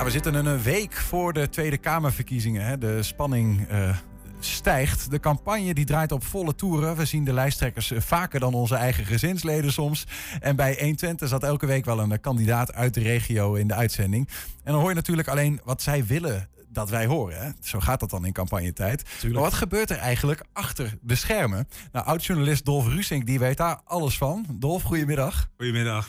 Ja, we zitten een week voor de Tweede Kamerverkiezingen. Hè. De spanning uh, stijgt. De campagne die draait op volle toeren. We zien de lijsttrekkers vaker dan onze eigen gezinsleden soms. En bij 120 zat elke week wel een kandidaat uit de regio in de uitzending. En dan hoor je natuurlijk alleen wat zij willen dat wij horen. Hè? Zo gaat dat dan in campagnetijd. Tuurlijk. Maar wat gebeurt er eigenlijk achter de schermen? Nou, oud-journalist Dolf Rusink die weet daar alles van. Dolf, goedemiddag. Goedemiddag.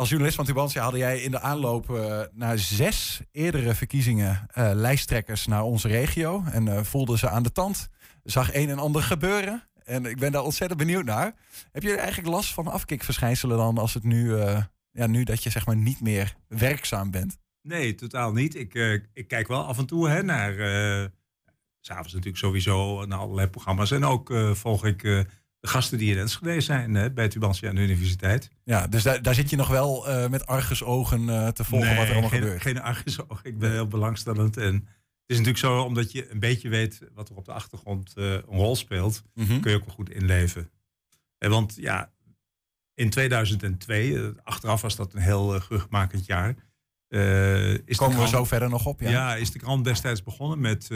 Als journalist van Tubantia hadden jij in de aanloop uh, naar zes eerdere verkiezingen uh, lijsttrekkers naar onze regio. En uh, voelde ze aan de tand. Zag een en ander gebeuren. En ik ben daar ontzettend benieuwd naar. Heb je eigenlijk last van afkikverschijnselen dan als het nu, ja, nu dat je zeg maar niet meer werkzaam bent? Nee, totaal niet. Ik, ik kijk wel af en toe hè, naar. S'avonds natuurlijk sowieso naar allerlei programma's. En ook volg ik de gasten die in Enschede zijn hè, bij Tubantia aan de universiteit. Ja, dus daar, daar zit je nog wel uh, met argusogen uh, te volgen wat er allemaal geen, gebeurt. geen argusogen. Ik ben heel belangstellend. En het is natuurlijk zo, omdat je een beetje weet wat er op de achtergrond uh, een rol speelt, mm -hmm. kun je ook wel goed inleven. En want ja, in 2002, achteraf was dat een heel uh, geruchtmakend jaar. is Komen krant, we zo verder nog op? Ja, ja is de krant destijds begonnen met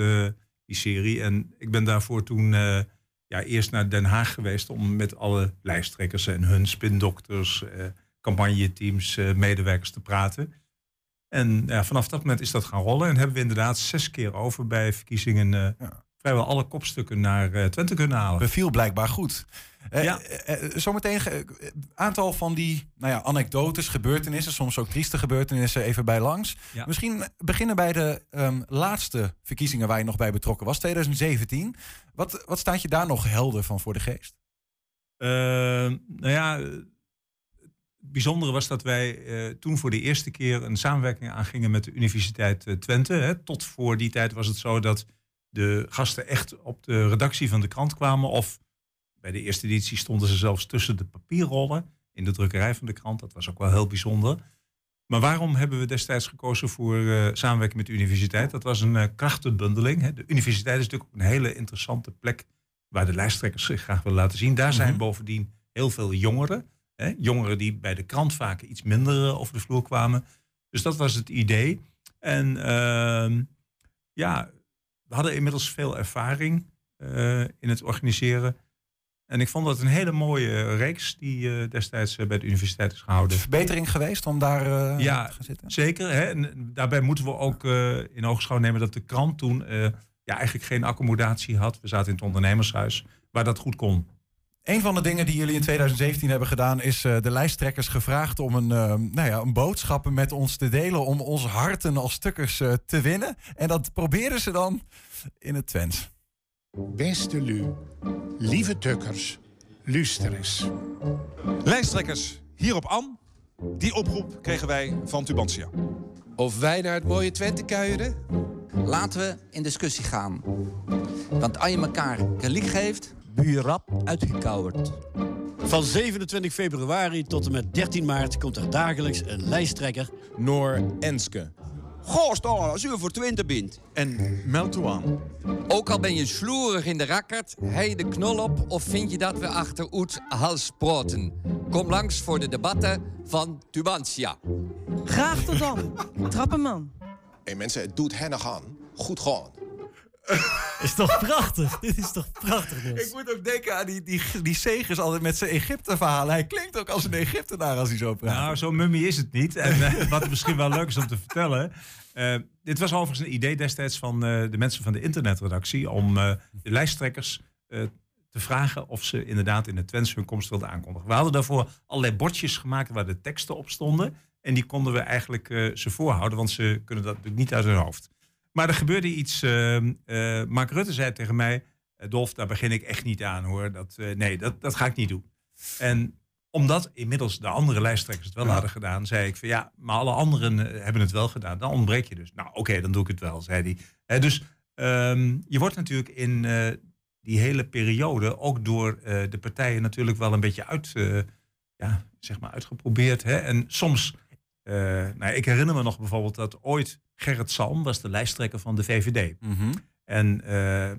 die serie. En ik ben daarvoor toen eerst naar Den Haag geweest om met alle lijsttrekkers en hun spindokters, eh, campagneteams, eh, medewerkers te praten. En ja, vanaf dat moment is dat gaan rollen en hebben we inderdaad zes keer over bij verkiezingen eh. Vrijwel alle kopstukken naar uh, Twente kunnen halen. Beviel blijkbaar goed. Ja. Uh, zometeen een aantal van die nou ja, anekdotes, gebeurtenissen, soms ook trieste gebeurtenissen even bij langs. Ja. Misschien beginnen bij de um, laatste verkiezingen waar je nog bij betrokken was, 2017. Wat, wat staat je daar nog helder van voor de geest? nou ja, het bijzondere was dat wij toen voor de eerste keer een samenwerking aangingen met de Universiteit Twente. Hè. Tot voor die tijd was het zo dat de gasten echt op de redactie van de krant kwamen of bij de eerste editie stonden ze zelfs tussen de papierrollen in de drukkerij van de krant. Dat was ook wel heel bijzonder. Maar waarom hebben we destijds gekozen voor uh, samenwerking met de universiteit? Dat was een uh, krachtenbundeling. Hè. De universiteit is natuurlijk ook een hele interessante plek waar de lijsttrekkers zich graag willen laten zien. Daar zijn mm -hmm. bovendien heel veel jongeren. Hè. Jongeren die bij de krant vaak iets minder uh, over de vloer kwamen. Dus dat was het idee. En ehm, ja, we hadden inmiddels veel ervaring in het organiseren. En ik vond dat een hele mooie reeks die uh, destijds uh, bij de universiteit is gehouden. Verbetering geweest om daar uh, ja, te gaan zitten? Zeker. Hè? En daarbij moeten we ook in oogschouw nemen dat de krant toen ja, eigenlijk geen accommodatie had. We zaten in het ondernemershuis waar dat goed kon. Een van de dingen die jullie in 2017 hebben gedaan, is de lijsttrekkers gevraagd om een, nou ja, een boodschap met ons te delen. Om onze harten als stukkers te winnen. En dat probeerden ze dan in het Twents. Beste Lu, lieve tukkers, luister eens. Lijsttrekkers, hier op Am. Die oproep kregen wij van Tubantia. Of wij naar het mooie Twente kuieren? Laten we in discussie gaan. Want als je elkaar gelijk geeft... Buurrap uitgekauwerd. Van 27 februari tot en met 13 maart komt er dagelijks een lijsttrekker... Noor Enske. Goh, staan als u voor Twente bent. En meld toe aan. Ook al ben je sloerig in de rakkert, hij de knol op of vind je dat we achter Oet hals sproten? Kom langs voor de debatten van Tubantia. Graag tot dan. Trappenman. Hé hey mensen, het doet hen nog aan. Goed gaan. Is toch prachtig? Dit is toch prachtig, dus. Ik moet ook denken aan die, die, die Segers altijd met zijn Egypte-verhalen. Hij klinkt ook als een Egyptenaar als hij zo praat. Nou, zo'n mummie is het niet. En uh, wat misschien wel leuk is om te vertellen... Uh, dit was overigens een idee destijds van uh, de mensen van de internetredactie... om de lijsttrekkers te vragen of ze inderdaad in de Twents hun komst wilden aankondigen. We hadden daarvoor allerlei bordjes gemaakt waar de teksten op stonden. En die konden we eigenlijk ze voorhouden, want ze kunnen dat natuurlijk niet uit hun hoofd. Maar er gebeurde iets. Uh, uh, Mark Rutte zei tegen mij: Dolf, daar begin ik echt niet aan hoor. Dat, uh, nee, dat, dat ga ik niet doen. En omdat inmiddels de andere lijsttrekkers het wel ja. hadden gedaan, zei ik van ja, maar alle anderen hebben het wel gedaan. Dan ontbreek je dus. Nou, oké, okay, dan doe ik het wel, zei hij. dus um, je wordt natuurlijk in die hele periode ook door de partijen natuurlijk wel een beetje uit, ja, zeg maar uitgeprobeerd. Hè? En soms uh, nou, ik herinner me nog bijvoorbeeld dat ooit Gerrit Salm was de lijsttrekker van de VVD. Mm -hmm. En uh,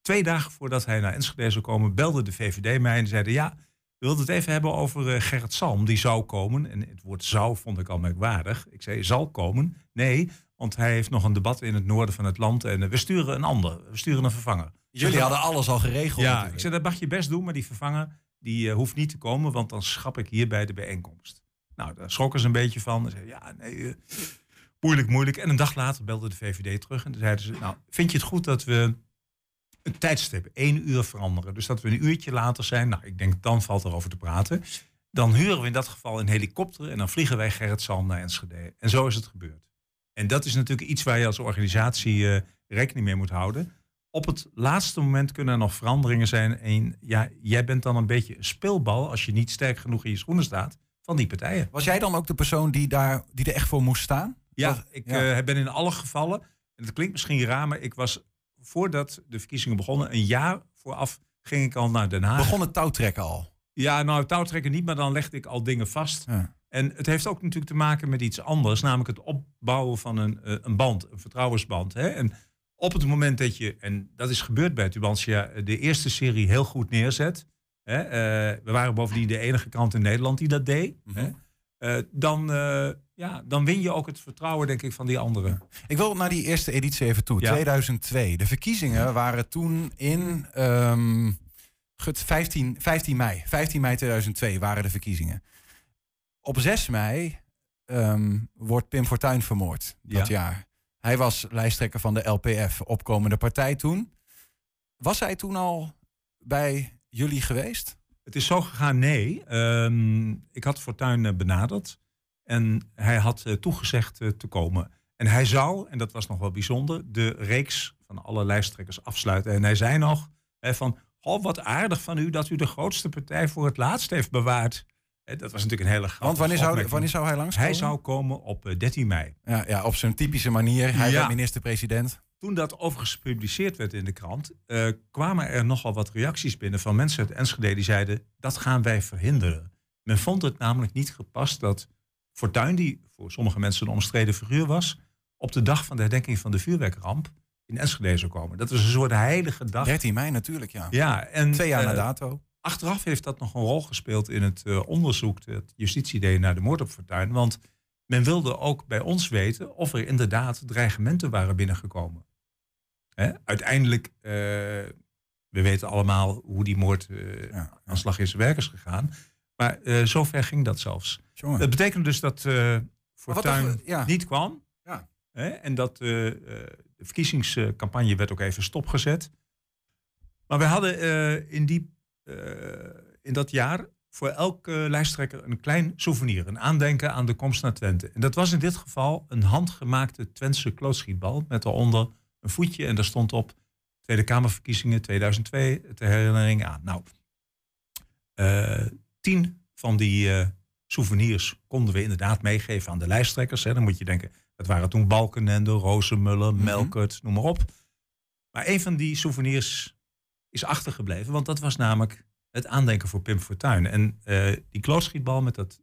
twee dagen voordat hij naar Enschede zou komen, belde de VVD mij en zeiden: Ja, we wilden het even hebben over uh, Gerrit Salm. Die zou komen. En het woord zou vond ik al merkwaardig. Ik zei: Zal komen? Nee, Want hij heeft nog een debat in het noorden van het land. En eh, we sturen een ander. We sturen een vervanger. Jullie hadden alles al geregeld. Ja, natuurlijk. ik zei, dat mag je best doen. Maar die vervanger die, eh, hoeft niet te komen. Want dan schap ik hier bij de bijeenkomst. Nou, daar schrokken ze een beetje van. Ze zeiden, ja, nee, eh, moeilijk, moeilijk. En een dag later belde de VVD terug. En zeiden ze, nou, vind je het goed dat we het tijdstip één uur veranderen? Dus dat we een uurtje later zijn. Nou, ik denk, dan valt er over te praten. Dan huren we in dat geval een helikopter. En dan vliegen wij Gerrit Salm naar Enschede. En zo is het gebeurd. En dat is natuurlijk iets waar je als organisatie eh, rekening mee moet houden. Op het laatste moment kunnen er nog veranderingen zijn. En ja, jij bent dan een beetje een speelbal als je niet sterk genoeg in je schoenen staat van die partijen. Was jij dan ook de persoon die, daar, die er echt voor moest staan? Ja, Was- ik ja. eh, ben in alle gevallen, en het klinkt misschien raar, maar ik was voordat de verkiezingen begonnen, een jaar vooraf ging ik al naar Den Haag. Begon het touwtrekken al? Ja, nou, touwtrekken niet, maar dan legde ik al dingen vast. Ja. En het heeft ook natuurlijk te maken met iets anders, namelijk het opbouwen van een, eh, een band, een vertrouwensband. Hè? En op het moment dat je, en dat is gebeurd bij Tubantia, de eerste serie heel goed neerzet. Hè? eh, we waren bovendien de enige krant in Nederland die dat deed. hè? Eh, dan, eh, ja, dan win je ook het vertrouwen, denk ik, van die anderen. Ik wil naar die eerste editie even toe, Ja. 2002. De verkiezingen waren toen in ehm, gut, 15, 15 mei. 15 mei 2002 waren de verkiezingen. Op 6 mei ehm, wordt Pim Fortuyn vermoord dat Ja. jaar. Hij was lijsttrekker van de LPF, opkomende partij toen. Was hij toen al bij jullie geweest? Het is zo gegaan, nee. Ehm, ik had Fortuyn eh, benaderd en hij had eh, toegezegd eh, te komen. En hij zou, en dat was nog wel bijzonder, de reeks van alle lijsttrekkers afsluiten. En hij zei nog hè, van, oh, wat aardig van u dat u de grootste partij voor het laatst heeft bewaard. Hè, dat was natuurlijk een hele grappige Want wanneer zou, wanneer zou hij langskomen? Hij zou komen op eh, 13 mei. Ja, ja, op zijn typische manier. Hij Ja. minister-president. Toen dat overigens gepubliceerd werd in de krant, eh, kwamen er nogal wat reacties binnen van mensen uit Enschede die zeiden: dat gaan wij verhinderen. Men vond het namelijk niet gepast dat Fortuyn, die voor sommige mensen een omstreden figuur was, op de dag van de herdenking van de vuurwerkramp in Enschede zou komen. Dat was een soort heilige dag. 13 mei natuurlijk, ja. Ja, en, Twee jaar na eh, dato. Achteraf heeft dat nog een rol gespeeld in het eh, onderzoek dat justitie deed naar de moord op Fortuyn. Want men wilde ook bij ons weten of er inderdaad dreigementen waren binnengekomen. Hè? Uiteindelijk, eh, we weten allemaal hoe die moord eh aanslag is werkers gegaan. Maar eh, zover ging dat zelfs. Jongen. Dat betekent dus dat Fortuyn ja. niet kwam. Ja. Hè? En dat de verkiezingscampagne werd ook even stopgezet. Maar we hadden in, die, in dat jaar voor elke lijsttrekker een klein souvenir. Een aandenken aan de komst naar Twente. En dat was in dit geval een handgemaakte Twentse klootschietbal. Met daaronder een voetje en daar stond op Tweede Kamerverkiezingen 2002 ter herinnering aan. Nou, eh, tien van die eh, souvenirs konden we inderdaad meegeven aan de lijsttrekkers. Hè. Dan moet je denken, dat waren toen Balkenende, Rozenmuller, Melkert, noem maar op. Maar een van die souvenirs is achtergebleven, want dat was namelijk het aandenken voor Pim Fortuyn. En eh, die klootschietbal met dat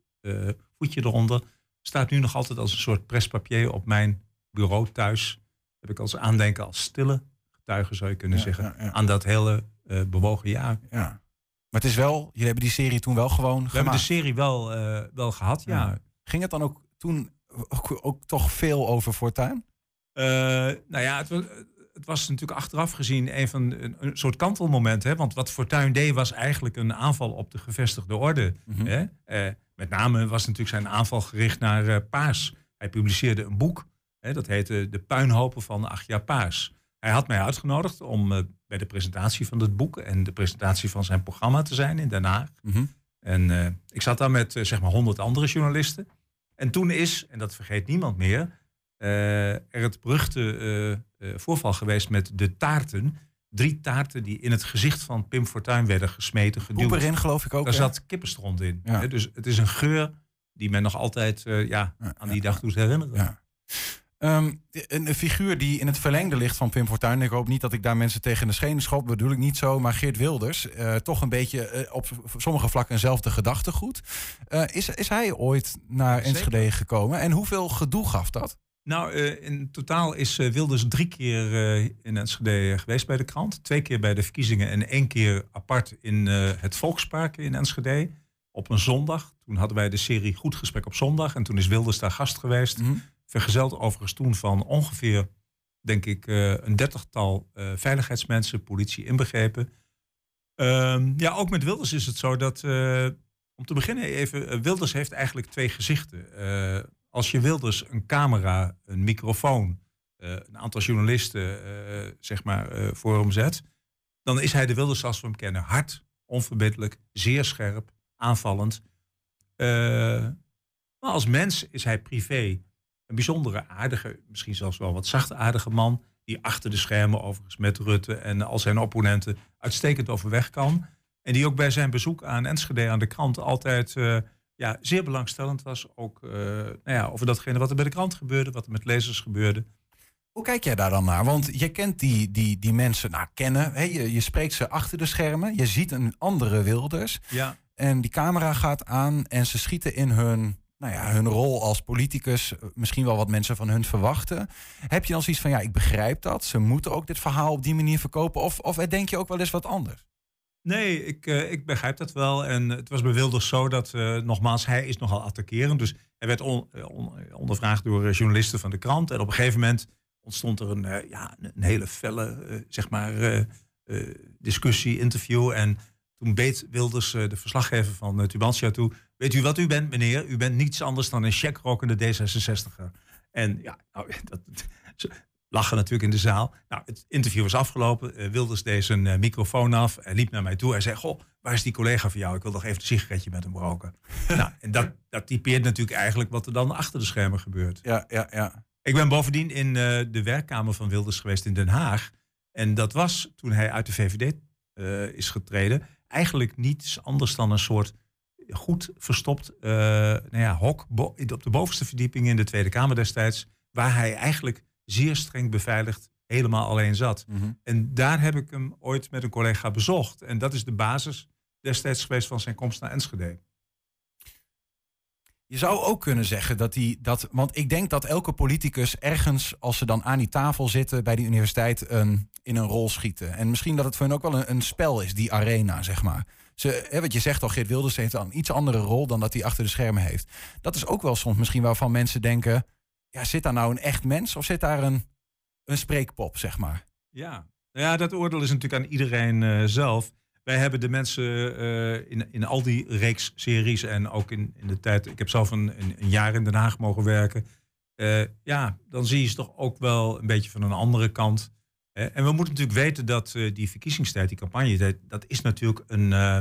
voetje eronder staat nu nog altijd als een soort prespapier op mijn bureau thuis. Heb ik als aandenken als stille getuige, zou je kunnen Ja, zeggen, ja, aan dat hele eh, bewogen jaar. Ja. Maar het is wel, jullie hebben die serie toen wel gewoon We hebben de gemaakt. serie wel, eh, wel gehad, ja. Ging het dan ook toen ook, ook toch veel over Fortuyn? Eh, nou ja, het was, het was natuurlijk achteraf gezien een van een, een soort kantelmoment. Hè? Want wat Fortuyn deed was eigenlijk een aanval op de gevestigde orde. Mhm. Hè? Met name was natuurlijk zijn aanval gericht naar Paas. Hij publiceerde een boek, hè? dat heette De puinhopen van Achja Paas. Hij had mij uitgenodigd om eh, bij de presentatie van het boek en de presentatie van zijn programma te zijn in Den Haag. Mhm. En eh, ik zat daar met eh, zeg maar honderd andere journalisten. En toen is, en dat vergeet niemand meer, er het beruchte voorval geweest met de taarten. Drie taarten die in het gezicht van Pim Fortuyn werden gesmeten, geduwd. Poep erin geloof ik ook. Daar hè? zat kippenstront in. Ja. Hè, Dus het is een geur die men nog altijd eh, ja, aan die dag doet herinneren. Ja. Ehm, een, een figuur die in het verlengde ligt van Pim Fortuyn. Ik hoop niet dat ik daar mensen tegen de schenen schop. bedoel ik niet zo. Maar Geert Wilders, eh, toch een beetje eh, op sommige vlakken eenzelfde gedachtegoed. Eh, is, is hij ooit naar Enschede gekomen? En hoeveel gedoe gaf dat? Nou, in totaal is Wilders drie keer in Enschede geweest bij de krant. Twee keer bij de verkiezingen en één keer apart in het Volkspark in Enschede. Op een zondag. Toen hadden wij de serie Goed Gesprek op zondag. En toen is Wilders daar gast geweest. Vergezeld overigens toen van ongeveer, denk ik, eh, een dertigtal eh, veiligheidsmensen, politie inbegrepen. Ehm, ja, ook met Wilders is het zo dat, eh, om te beginnen even, Wilders heeft eigenlijk twee gezichten. Als je Wilders een camera, een microfoon, een aantal journalisten, zeg maar, voor hem zet, dan is hij de Wilders zoals we hem kennen. Hard, onverbiddelijk, zeer scherp, aanvallend. Maar als mens is hij privé een bijzondere, aardige, misschien zelfs wel wat zachtaardige man. Die achter de schermen overigens met Rutte en al zijn opponenten uitstekend overweg kan. En die ook bij zijn bezoek aan Enschede aan de krant altijd eh, ja, zeer belangstellend was. Ook eh, nou ja, over datgene wat er bij de krant gebeurde, wat er met lezers gebeurde. Hoe kijk jij daar dan naar? Want je kent die, die, die mensen, nou kennen, hè? Je, je spreekt ze achter de schermen. Je ziet een andere Wilders. Ja. En die camera gaat aan en ze schieten in hun, nou ja, hun rol als politicus. eh, Misschien wel wat mensen van hun verwachten. Heb je dan zoiets van, ja, ik begrijp dat. Ze moeten ook dit verhaal op die manier verkopen. Of, of denk je ook wel eens wat anders? Nee, ik, eh, ik begrijp dat wel. En het was bij Wilders zo dat, eh, nogmaals, hij is nogal attackerend. Dus hij werd on- on- ondervraagd door journalisten van de krant. En op een gegeven moment ontstond er een, ja, een hele felle, zeg maar, discussie, interview. En toen beet Wilders de verslaggever van Tubantia toe. Weet u wat u bent, meneer? U bent niets anders dan een checkrokende D66er. En ja, nou, dat, ze lachen natuurlijk in de zaal. Nou, het interview was afgelopen. Eh, Wilders deed zijn eh, microfoon af. Hij liep naar mij toe. Hij zei, goh, waar is die collega van jou? Ik wil nog even een sigaretje met hem roken. nou, en dat, dat typeert natuurlijk eigenlijk wat er dan achter de schermen gebeurt. Ja, ja, ja. Ik ben bovendien in eh, de werkkamer van Wilders geweest in Den Haag. En dat was toen hij uit de VVD is getreden. Eigenlijk niets anders dan een soort goed verstopt eh, nou ja, hok op de bovenste verdieping in de Tweede Kamer destijds. Waar hij eigenlijk zeer streng beveiligd helemaal alleen zat. Mhm. En daar heb ik hem ooit met een collega bezocht. En dat is de basis destijds geweest van zijn komst naar Enschede. Je zou ook kunnen zeggen dat die dat. Want ik denk dat elke politicus ergens, als ze dan aan die tafel zitten bij die universiteit, een, in een rol schieten. En misschien dat het voor hen ook wel een, een spel is, die arena, zeg maar. Ze, hè, wat je zegt al, Geert Wilders heeft een iets andere rol dan dat hij achter de schermen heeft. Dat is ook wel soms misschien waarvan mensen denken: ja, zit daar nou een echt mens of zit daar een, een spreekpop, zeg maar? Ja. Ja, dat oordeel is natuurlijk aan iedereen eh, zelf. Wij hebben de mensen eh, in, in al die reeks series en ook in, in de tijd... Ik heb zelf een, een, een jaar in Den Haag mogen werken. Eh, ja, dan zie je ze toch ook wel een beetje van een andere kant. En we moeten natuurlijk weten dat eh, die verkiezingstijd, die campagnetijd... dat is natuurlijk een, eh,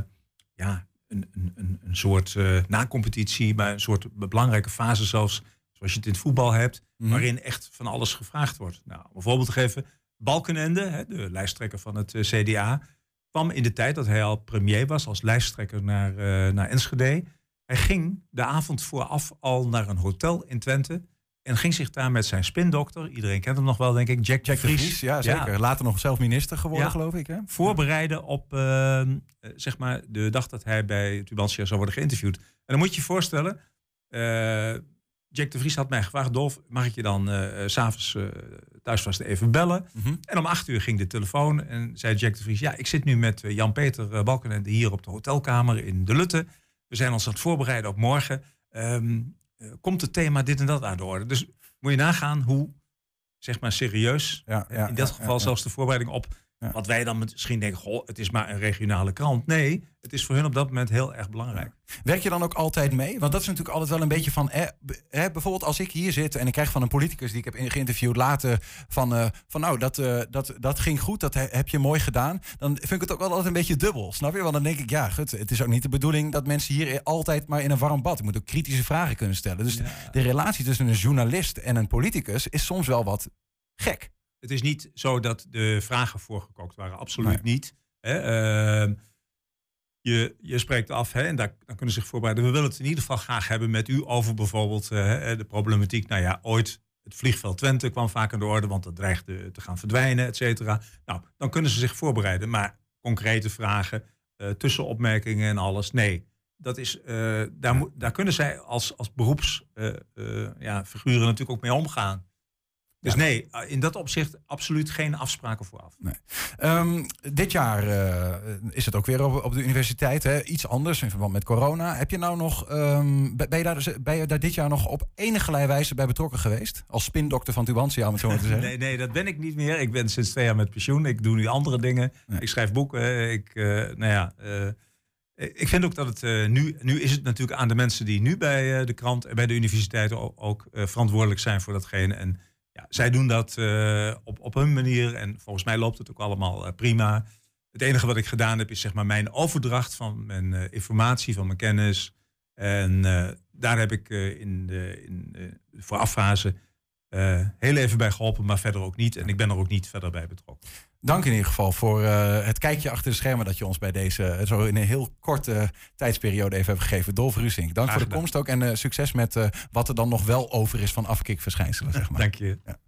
ja, een, een, een, soort eh na-competitie... maar een soort belangrijke fase zelfs, zoals je het in het voetbal hebt... Mhm. waarin echt van alles gevraagd wordt. Nou, om een voorbeeld te geven... Balkenende, hè, de lijsttrekker van het CDA, kwam in de tijd dat hij al premier was als lijsttrekker naar, naar Enschede. Hij ging de avond vooraf al naar een hotel in Twente en ging zich daar met zijn spindokter, iedereen kent hem nog wel denk ik, Jack, Jack de Vries, ja zeker. Later nog zelf minister geworden, Ja. geloof ik. Hè? voorbereiden op eh, eh, zeg maar de dag dat hij bij Tubantia zou worden geïnterviewd. En dan moet je je voorstellen, eh, Jack de Vries had mij gevraagd, Dolf, mag ik je dan s s'avonds thuis vast even bellen? Mhm. En om acht uur ging de telefoon en zei Jack de Vries... ja, ik zit nu met Jan-Peter Balkenende hier op de hotelkamer in De Lutte. We zijn ons aan het voorbereiden op morgen. Ehm, eh, komt het thema dit en dat aan de orde? Dus moet je nagaan hoe, zeg maar, serieus... Ja, ja, in dat geval zelfs de voorbereiding op... Ja. wat wij dan misschien denken, goh, het is maar een regionale krant. Nee, het is voor hun op dat moment heel erg belangrijk. Werk je dan ook altijd mee? Want dat is natuurlijk altijd wel een beetje van. Hè, bijvoorbeeld als ik hier zit en ik krijg van een politicus die ik heb geïnterviewd later. van, eh, van nou, dat, eh, dat, dat ging goed, dat he- heb je mooi gedaan. Dan vind ik het ook wel altijd een beetje dubbel. Snap je? Want dan denk ik, ja, goed, het is ook niet de bedoeling dat mensen hier altijd maar in een warm bad. Je moet ook kritische vragen kunnen stellen. Dus de relatie tussen een journalist en een politicus is soms wel wat gek. Het is niet zo dat de vragen voorgekookt waren. Absoluut Nee. niet. Hè? Ehm, je, je spreekt af hè, en daar, dan kunnen ze zich voorbereiden. We willen het in ieder geval graag hebben met u over bijvoorbeeld eh, de problematiek. Nou ja, ooit het vliegveld Twente kwam vaak aan de orde, want dat dreigde te gaan verdwijnen, et cetera. Nou, dan kunnen ze zich voorbereiden. Maar concrete vragen, eh, tussenopmerkingen en alles, nee. Dat is, eh, daar, daar kunnen zij als, als beroepsfiguren ja, natuurlijk ook mee omgaan. Dus nee, in dat opzicht absoluut geen afspraken vooraf. Nee. Ehm, dit jaar eh, is het ook weer op, op de universiteit. Hè? Iets anders in verband met corona. Heb je nou nog, ehm, ben, je daar, dus- ben je daar dit jaar nog op enige wijze bij betrokken geweest? Als spindokter van Tubantia, om het zo maar te zeggen. nee, nee, dat ben ik niet meer. Ik ben sinds twee jaar met pensioen. Ik doe nu andere dingen. Ik schrijf boeken. Ik, eh, nou ja, eh, ik vind ook dat het eh, nu, nu is het natuurlijk aan de mensen die nu bij de krant en bij de universiteit ook, ook verantwoordelijk zijn voor datgene. En zij doen dat op, op hun manier en volgens mij loopt het ook allemaal prima. Het enige wat ik gedaan heb is zeg maar mijn overdracht van mijn informatie, van mijn kennis. En daar heb ik in de in, vooraffase heel even bij geholpen, maar verder ook niet. En ik ben er ook niet verder bij betrokken. Dank in ieder geval voor uh, het kijkje achter de schermen dat je ons bij deze zo in een heel korte tijdsperiode even hebt gegeven. Dolf Rusink, dank voor de komst ook en uh, succes met wat er dan nog wel over is van afkikverschijnselen. Zeg maar. Dank je. Ja.